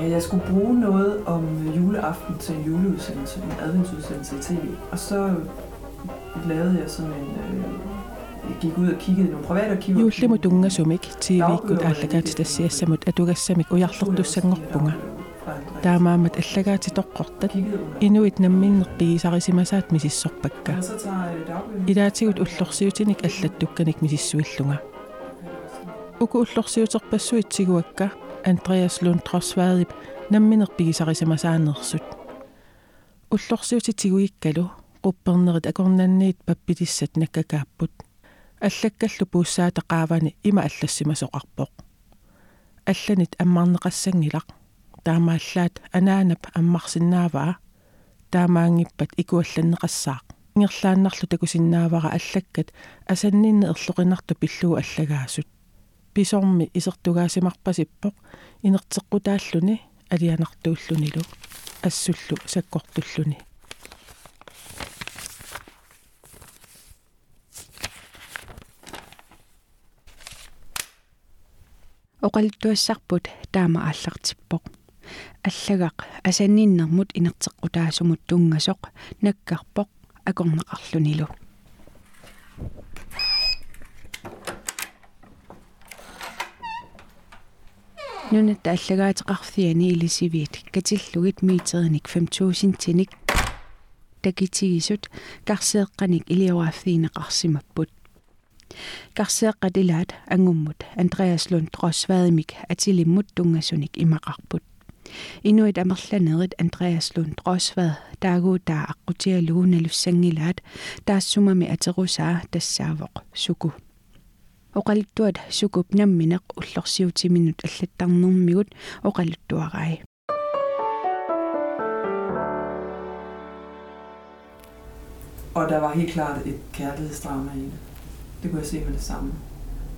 Ja, jeg skulle bruge noget om juleaften til en juleudsendelse, en adventsudsendelse i tv. Og så lavede jeg sådan en... Øh, jeg gik ud og kiggede i nogle private arkiver. Juullimu tungasumik TV-ikkut ааллагаати тассиассамут атугассамик уярлертуссангорпунга таамаамат аллагаати тоққортат инуит намминнерпигисарисимасаат мисиссорпакка илаатигут уллорсиутиник аллаттукканик мисиссуиллунга уку уллорсиутерпассуитсигуакка Andreas Lund Trosvaadip намминерпигисарисимасаанерсут уллорсиутитигуиккалу quppernerit akornanniit pappitissat nakkakaapпут аллаккаллу пууссаатеқаавани има аллассимасоқарпоқ алланит аммарнеқассангилақ таамааллаат анаанап аммарсиннааваа таамаангиппат икуалланнеқассаақ ингерлааннарлу такусиннаавара аллаккат асаннинне ерлоқинарту пиллуу аллагаасут писорми исертугаасимарпасиппоқ инертеққутааллуни алианартууллунилу ассуллу саккортуллуни. Оқалтуассарпут таама ааллартиппоқ. Аллагақ асанниннэрмут инертеққутаасумут тунгасоқ наккарпоқ акорнеқарлунилу нунат аллагаатеқарфиани илисивиит катиллугит миитерник 5000 тиник такитигисут карсеэққаник илиораффиинеқарсимаппут карсеэққатилаат ангуммут андреас лунд тросваадимик атилиммут тунгасуник имақарпут инуит амерланерит андреас лунд тросваад таагуутаа аққутиалугуналуссангилаат таассумами атерусаа тассаавоқ суку оқалуттуат сукуп намминеқ уллорсиутиминут аллаттарнэрмигут оқалуттуарай Og der var helt klart et kærlighedsdrama i det. Det kunne jeg se med det samme.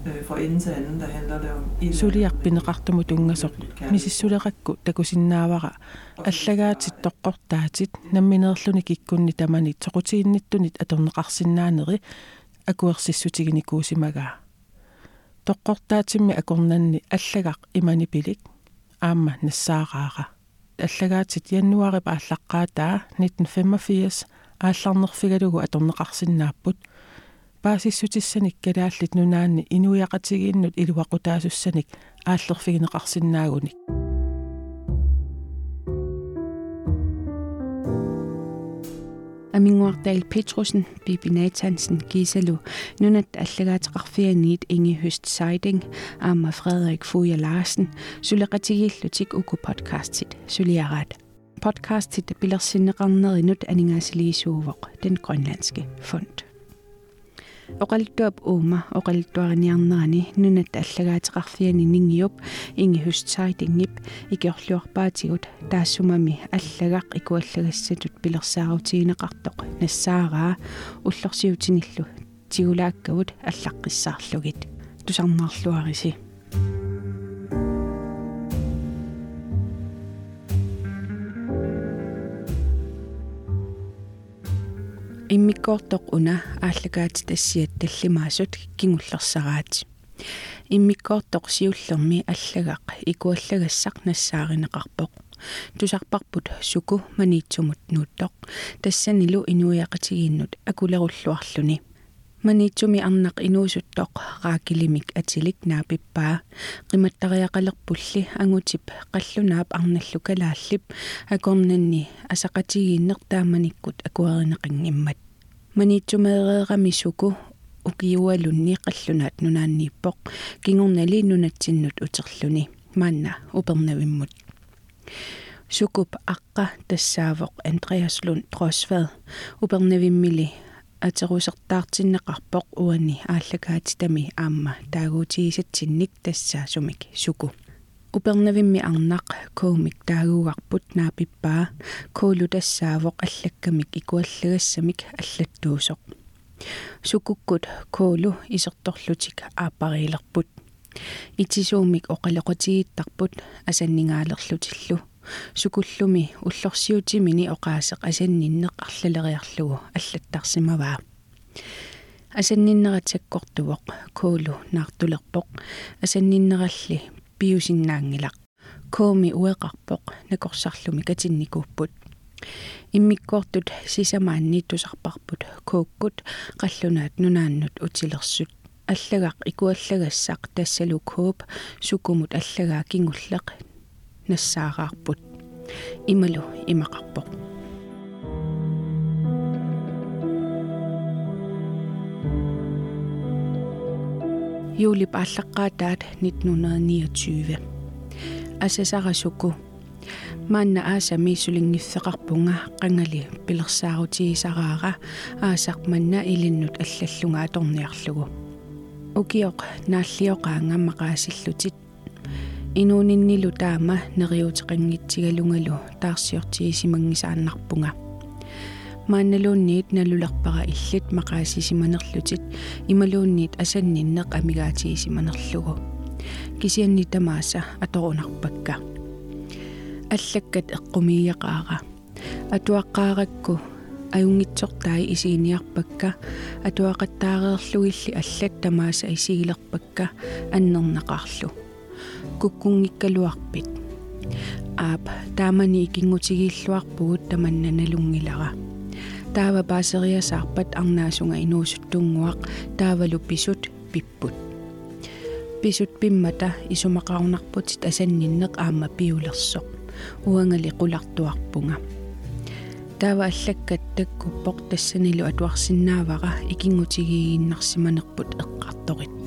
Øh, fra ende til anden, der handler det om... Suliarpineqartumu tungasoq misissuleqakku takusinnaavara аллагаатит тоққортаатит намминеерлуни киккунни тамани тоқутиинниттунит аторнеқарсинаанери акуерсиссутигини куусимагаа тоққортаатимми акорнанни аллагақ имани пилик аама нассаараара аллагаатит яннуарип ааллаққаатаа 1985 аалларнерфигалугу аторнеқарсинааппут паасиссутиссаник калааллит нунаанни инуяқатигииннут илуақутаасуссаник ааллерфигинеқарсинаагуник амингуартаил Петруsen, Bibi Nathansen, Gisalu, nunat аллагаатеқарфианиит Inge Høst Seiding, Amma Frederik Fuja Larsen, сулеқатигиллутик уку подкастит, сулиараат. Podcastit пилерсиннеқарнеринут анингаасилигисуувоқ, den grønlandske fond. оқалтуап уума оқалтуариниарнерани нунат аллагаатеқарфиани нингиуп ингихустсаитингип икиорлуарпаатигут таассумами аллагақ икуаллагассатут пилерсаарутигинеқартоқ нассаараа уллорсиутиниллу тигулааккавут аллаққиссаарлугит тусарнаарлуариси иммиккоортоқ уна ааллагаати тассиат таллимаасут кигуллерсараати иммиккоортоқ сиуллерми аллагақ икуаллагассақ нассааринеқарпоқ тусарпарпут суку маниитсумут нууттоқ тассанилу инуяқатигииннут акулеруллуарлуни маниитсуми арнақ инуусуттоқ раакилимик атилик наапиппаа. Қиматтариақалерпулли ангутип қаллунаап арналлу калааллип акорнанни асақатигииннер тааманиккут акуаринеқингиммат маниитсумеереерами суку укиуалунни қаллунаат нунааннииппоқ. Кингорнали нунатсиннут утерлуни маанна упернавиммут. Сукуп аққа тассаавоқ андреас лунд тросвад упернавиммили атерусертаартиннеқарпоқ уани ааллагаатитами аама таагуутигисатсинник тассаасумик суку. Упернавимми арнақ коомик таагуугарпут наапиппаа. Коолу тассаавоқ аллаккамик икуаллагассамик аллаттуусоқ. Сукуккут коолу исерторлутик ааппарилерпут итисуумик оқалеқутигиттарпут асаннингаалерлутиллу сукуллуми уллорсиутимини оqaасеq асанниннеq арлалериарлугу аллаттарсимаваа асанниннератсаккортувоq коолу наартулерпоq асанниннералли пиусиннаангилақ koomi ueqarpoq nakorsarlumi katinnikupпут иммиккоортут сисамаанни тусарпарпут кууккут қаллунаат нунааннут утилерсут. Аллагақ икуаллагассақ тассалук хууп сукумут аллагаа кингуллеқ нассаагаарпут. Ималу имақарпоқ. Юли пааллаққаатаат 1929 асасарасуку маанна аасами сулингиффеқарпунга қангали пилерсаарутигисараара аасақ манна илиннут аллаллунга аторниарлугу. Укиоқ нааллиоқаангаммақаасиллутит инууниннилу таама нериутеқангитсигалунгалу таарсиортигисимангисааннарпунга маанналуунниит налулерпара иллит мақаасисиманерлутит ималуунниит асанниннеқ амигаатигисиманерлугу кисианни тамааса аторунарпакка аллаккат эққумииақаара атуаққааракку аюнгитсортаи исигиниарпакка атуақаттаареерлугилли аллат тамааса исигилерпакка аннернақарлу куккунгиккалуарпит аап таамани икингутигииллуарпугут таманнаналунгилара таава паасериасаарпат арнаасунга инуусуттунгуақ таавалу писут пиппут. Писут пиммата исумақарнарпутит асанниннеқ аама пиулерсоқ. Уангали қулартуарпунга таава аллаккат таккуппоқ тассанилу атуарсинаавара икингутигииннарсиманерпут эққарторит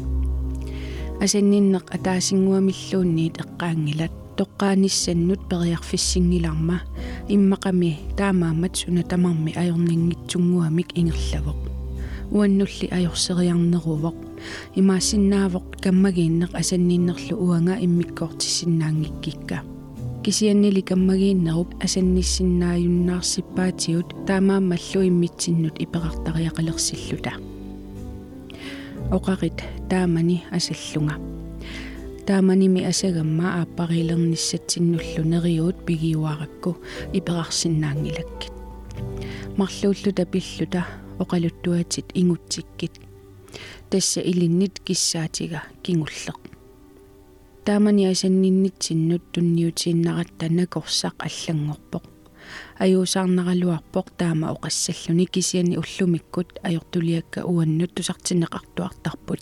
асанниннеқ атаасингуамиллуунниит эққаангилат тоққааниссаннут периарфиссингиларма иммақами таамаамат суна тамарми ajorningitsunguamik ингерлагоқ уаннулли ajorсериарнерувоқ имаассиннаавоқ каммагииннеқ асанниннерлу уанга иммиккоортиссиннаангиккикка кисианнили каммагииннеруп асанниссиннааюннаарсиппаатигут таамааммаллу иммитсиннут иперартариақалерсиллута оқарит таамани асаллунга тааманими асагамма ааппарилерниссатсиннуллу нериуут пигиуаракку иперарсиннаангилаккит марлууллута пиллута оқалуттуатит ингутсиккит. Тасса илиннит киссаатига кингуллеқ. Таамани асанниннитсиннут тунниутииннаратта накорсақ аллангорпоқ аюусаарнаралуарпоқ таама оқассаллуни кисиани уллумиккут ajortuliakka уаннут тусартинеқартуартарпут.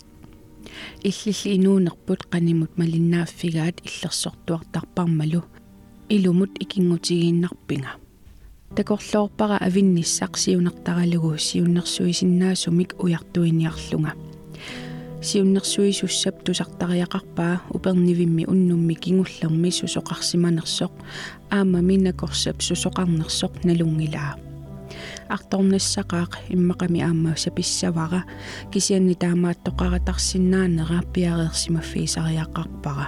Иллилли инуунерпут qaнимут малиннааффигаат иллерсортуартарпармалу. Илумут икингутигииннарпинга. Такорлоорпара авинниссақ сиунертаралугу сиуннерсуисиннаасумик уяртуиниарлунга сиуннерсуисуссап тусартариақарпаа упернивимми уннумми кингуллерми сусоқарсиманерсоқ аама минакорсап сусоқарнерсоқ налунгилаа арторнассақаақ иммақами аама саписсавара кисианни таамааттоқаратарсинаанера пиареерсимаффиисариақарпара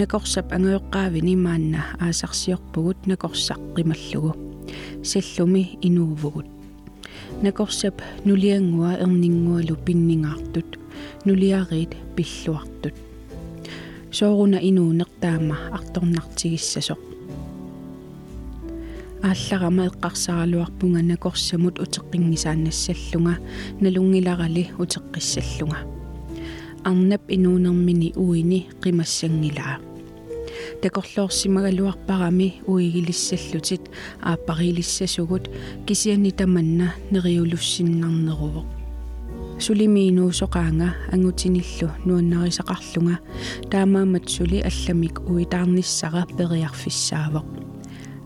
накорсап ангайоққаавини маанна аасарсиорпугут накорсақ қималлугу саллуми инуувгут накорсап нулиангуа ернингуалу пиннингаартут нулиариит пиллуартут сооруна инуунертаама арторнартигиссасоқ аалларама эққарсаралуарпунга накорсамут утеққингисаанассаллунга налунгиларали утеққиссаллунга. Арнап инуунермини уини қимассангилаа такорлоорсимагалуарпарами уигилиссаллутит ааппарилиссасугут кисиани таманна нериулуссиннарнерувоқ сулимиинуусоқаанга ангутиниллу нуаннарисақарлунга таамаамат сули алламик уитаарниссара периарфиссаавоқ.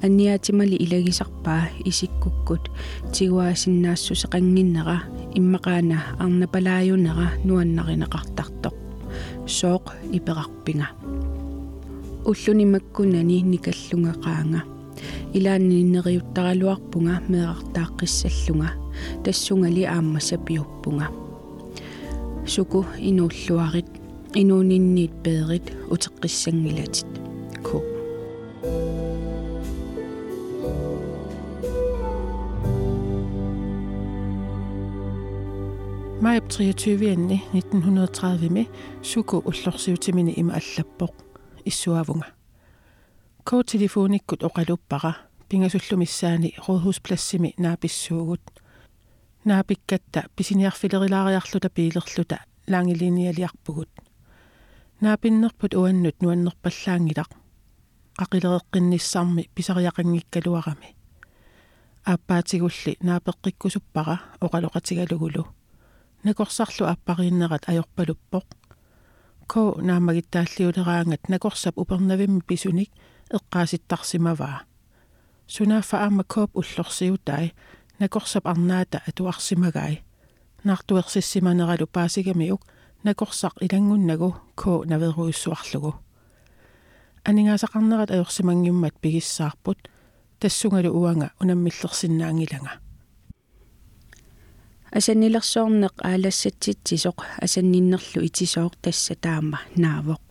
Анниаатимали илагисарпаа исиккуккут тигуаасиннаассусеқангиннера иммақаана арнапалааюнера нуаннаринеқартартоқ. Сооқ иперарпинга уллунимаккунани никаллунгеқаанга илаанниннериуттаралуарпунга меэқартааққиссаллунга тассунгали аама сапиуппунга суку инууллуарит инуунинниит пеерит утеққиссангилатит ку Maj 23. 1930 med suku ullorsiutimini ima allappoq исsuavunga коотелефониккут оқалуппара пингасуллумиссаани rådhusplassimi нааписсуугут наапиккатта писиниарфилерилаариарлута пиилерлута лаангилиниалиарпугут наапиннерпут уаннут нуаннерпаллаангилақ qaqileriqqinnissaarmi pisariaqanngikkaluarami ааппаатигулли наапеққиккусуппара оқалоқатигалугулу накорсарлу аппарииннерат ajorpaluppoq ко наамагиттааллиулераангат накорсап упернавимми писуник эққааситтарсимаваа сунааффа аама кооп уллорсиутай накорсап арнаата атуарсимагай наартуерсиссиманералу паасигамиук накорсақ илангуннагу ко наверуйуссуарлугу анигаасақарнерат ajorsimangimmat пигиссаарпут тассунгалу уанга унаммиллерсиннаангилага асаннилерсоорнеқ аалассатситсисоқ. Асанниннерлу итисооқ тасса таама наавоқ.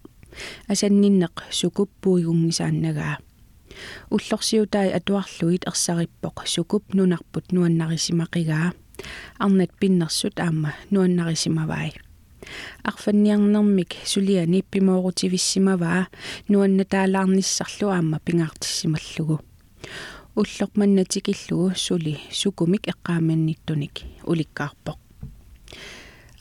Асанниннеқ сукуппуигунгисааннагаа уллорсиутаи атуарлуит ерсариппоқ сукуп нунарпут нуаннарисимақигаа арнат пиннерсут аама нуаннарисимавай. Арфанниарнэрмик сулиани иппимоорутивиссимаваа нуанна таалаарниссарлу аама пингаартиссималлугу уллорманнатикиллугу сули сукумик эққааманниттуник уликкаарпоқ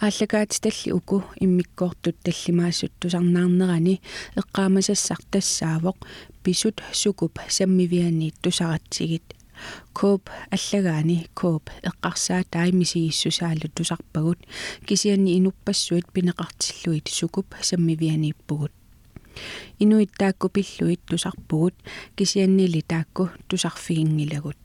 ааллагаати талли уку иммиккоортут таллимаассут тусарнаарнерани эққаамасассар тассаавоқ писут сукуп саммивианиит тусаратсигит кооп аллагаани кооп эққарсаа таимисигиссусаалу тусарпагут кисианни инуппассуит пинеқартиллуит сукуп саммивианииппугут инуит таакку пиллуит тусарпугут кисианнили таакку тусарфигингилагут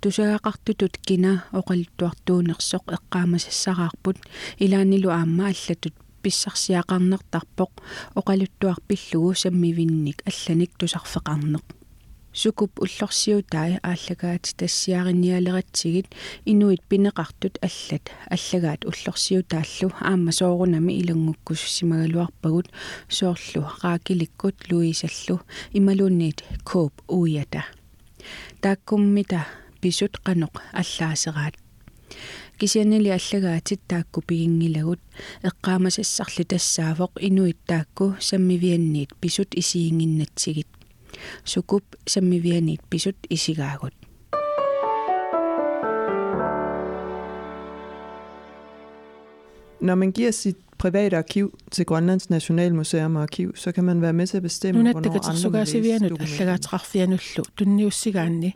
тусаақартутут кина оқалуттуартуунерсоқ эққаамасассараарпут илаанилу аама аллатут писсарсиақарнертарпоқ оқалуттуарпиллугу саммивинник алланик тусарфеқарнеқ сукуп уллорсиутаа ааллагаати тассиариниалератсигит инуит пинеқартут аллат. Аллагаат уллорсиутааллу аама соорунами илангуккуссимагалуарпагут соорлу. Раакиликкут луисаллу. Ималуунниит кооп уията тааккуммита писут каноқ аллаасераат. Кисианнили аллагаатит таакку пигингилагут. Эққаамасассарли тассаавоқ. Инуит таакку саммивианниит писут исиингиннатсигит sukup sammivianit pisut isigaagut Når man giver sit private arkiv til Grønlands Nationalmuseum og Arkiv, så kan man være med til at bestemme, hvornår andre må læse dokumentet. tunniussigaanni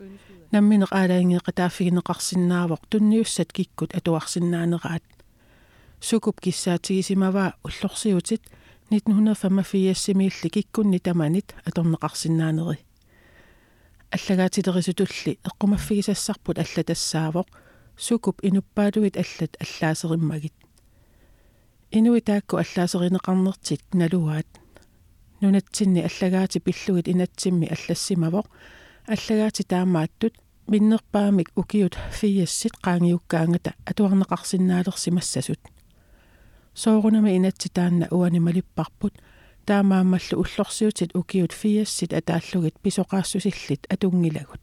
nammineqaalaingeqataafigineqarsinnaavoq tunniussat kikkut atuarsinnaaneraat sukup kissaatigisimavaa ullorsiutit 1985 киккунни таманит аторнеқарсинаанери аллагаатилерисутулли эққумаффигисассарпут алла тассаавоқ сукуп инуппаалуит аллат аллаасериммагит. Инуи таакку аллаасеринеқарнертит налуаат. Нунатсинни аллагаати пиллугит инатсимми аллассимавоқ аллагаати таамааттут миннерпаамик укиут фиассит qaangiukkaangata atuarneqarsinnaalersиmassasut соорунама инатситаанна уанималиппарпут. Таамааммаллу уллорсиутит укиут фиассит атааллугит писоқаассусиллит атунгилагут.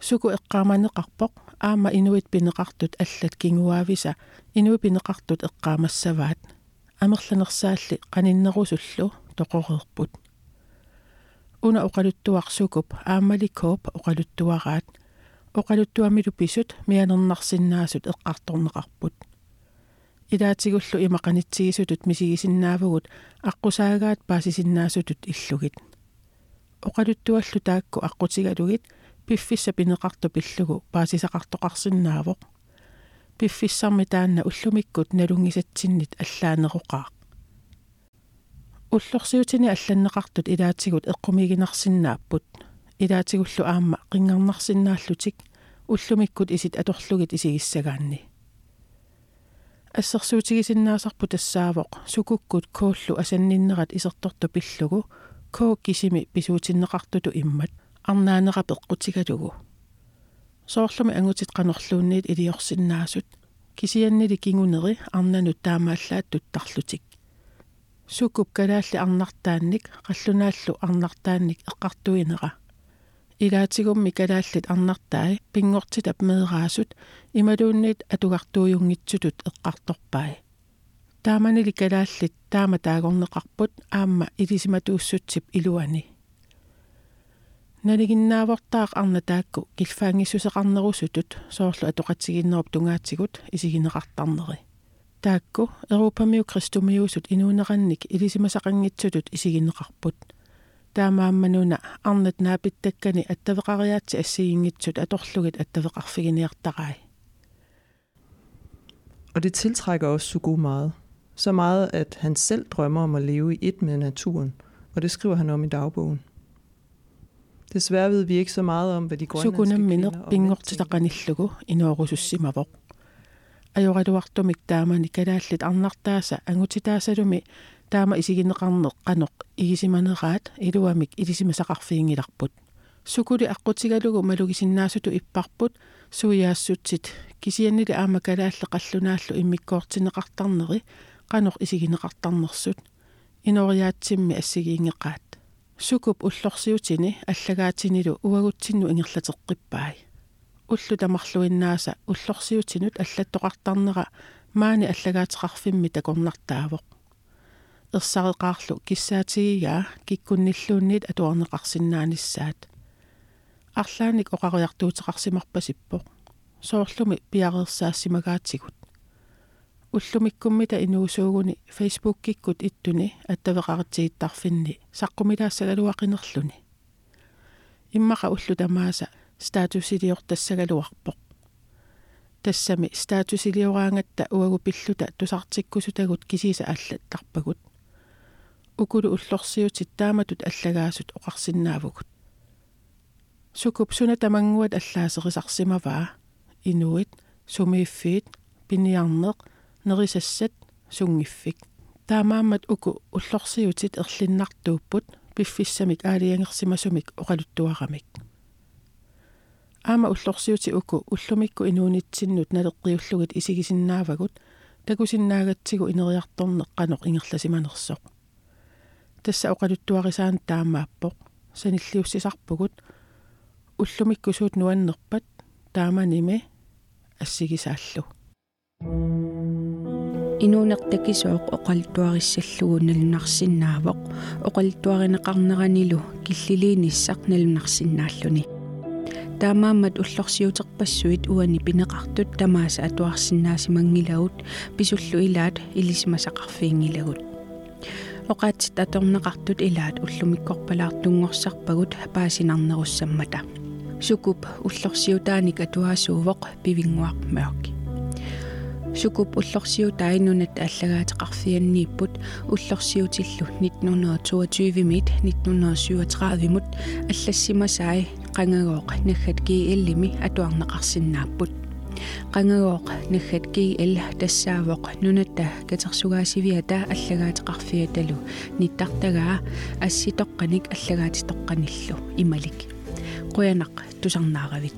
Суку эққааманеқарпоқ аама инуит пинеқартут аллат кингуаависа инуи пинеқартут эққаамассаваат. Амерланерсаалли қаниннерусуллу тоқореерпут уна оқалуттуарсукуп аамаликооп оқалуттуараат. Оқалуттуамилу писут мианернарсиннаасут эққарторнеқарпут илаатигуллу имақанитсигисутут мисигисиннаавгут аққусаагаат паасисиннаасутут иллугит оқалуттуаллу таакку аққутигалугит пиффисса пинеқарту пиллугу паасисақартоқарсинаавоқ пиффиссарми таанна уллумиккут налунгисатсиннит аллаанеқоқаа уллорсиутини алланнеқартут илаатигут эққумигинарсинааппут илаатигуллу аама қингарнарсинааллутик уллумиккут исит аторлугит исигиссагаанни ассерсуутигисиннаасарпу тассаавоқ сукуккут кооллу асанниннерат исерторту пиллугу. Коо кисими писуутиннеқартуту иммат. Арнаанера пеққутигалугу соорлуми ангутит канорлуунниит илиорсиннаасут кисианнили кингунери арнанут таамааллаат туттарлутик. Сукуп калаалли арнартаанник қаллунааллу арнартаанник эққартуинера илаатигумми калааллит арнартаи пингортитап меэраасут ималуунниит атугартуйунгитсутут эққарторпаи тааманили калааллит таама таагорнеқарпут аама илисиматууссутсип илуани налигиннаавортаақ арна таакку килфаангиссусеқарнерусутут соорлу атоқатсигиннеруп тунгаатсигут исигинеқартарнери таакку эрупамиу кристумиусут инуунеқанник илисимасақангитсутут исигинеқарпут таамааммануна арнат наапиттаккани аттавеқариаатси ассигингитсут аторлугит аттавеқарфигиниартарай Og det tiltrækker også Sugo meget. Så meget, at han selv drømmer om at leve i et med naturen, og det skriver han om i dagbogen. Desværre ved vi ikke så meget om, hvad de grønlandske kvinder og pingortitaqanillugu inuorusussimavoq. ajorluartumik taamani kalaallit arnartaasa angutitaasalumi isigineqarneq qanoq igisimaneraat iluamik ilisimasaqarfiingilarput sukuli aqqutigalugu malugisinnaasutu ipparput suiaassutsit kisiannili aama kalaalle qallunaallu immikkoortineqartarneri qanoq isigineqartarnersut inoriaatsimmi assigiingeqaat sukup ullorsiutini allagaatinilu uagutsinnu ingirlateqqippaai уллу тамарлуиннааса уллорсиутинут аллаттоқартарнера маани аллагаатеқарфимми такорнартаавоқ ерсареқаарлу киссаатигигаа киккунниллуунниит атуарнеқарсинааниссаат арлааник оқариартуутеқарсимарпасиппоқ соорлуми пиареерсаассимагаатсигут уллумиккуммита инуусуугуни фейсбуккиккут иттуни аттавеқаритсигиттарфинни саққумилаассагалуақинерлуни иммақа уллу тамааса статусилиортассагалуарпоқ тассами статусилиораангатта уагу пиллута тусартиккусутагут кисиса аллаттарпагут укулу уллорсиутит тааматут аллагаасут оқарсинаавгут сукуп суна тамангуат аллаасерисарсимаваа. Инуит сумииффиит пиниарнеқ нерисассат сунгиффик. Таамааммат уку уллорсиутит ерлиннартууппут пиффиссамик аалиангерсимасумик оқалуттуарамик. Аама уллорсиути уку уллумикку инуунитсиннут налеққиуллугит исигисиннаавагут такусиннаагатсигу инериарторнеқ қанеқ ингерласиманерсоқ тасса оқалуттуарисаан таамааппоқ саниллиуссисарпугут уллумикку суут нуаннерпат тааманими ассигисааллу инуунертакисооқ оқалтуариссаллугу налунарсиннаавоқ оқалтуаринеқарнеранилу киллилииниссақ налунарсиннааллуни таамааммат уллорсиутерпассуит уани пинеқартут тамааса атуарсинаасимангилагут писуллу илаат илисимасақарфиингилагут оqaатсит аторнеқартут илаат уллумиккорпалаартунгорсарпагут паасинарнеруссаммата сукуп уллорсиутааник атуаасуувоқ пивингуармаоки сукуп уллорсиутаинунат аллагаатеқарфианнииппут уллорсиутиллу 1922 мит 1937 мут аллассимасаи qangagooq naggat GL-imi atuarneqarsinnaapпут qangagooq naggat GL tassaavoq nunatta katersugaasiviata allagaatеқарфиаталу ниттартагаа асситоққаник аллагаатитоққаниллу ималик. Quyanaq tusarnaaravit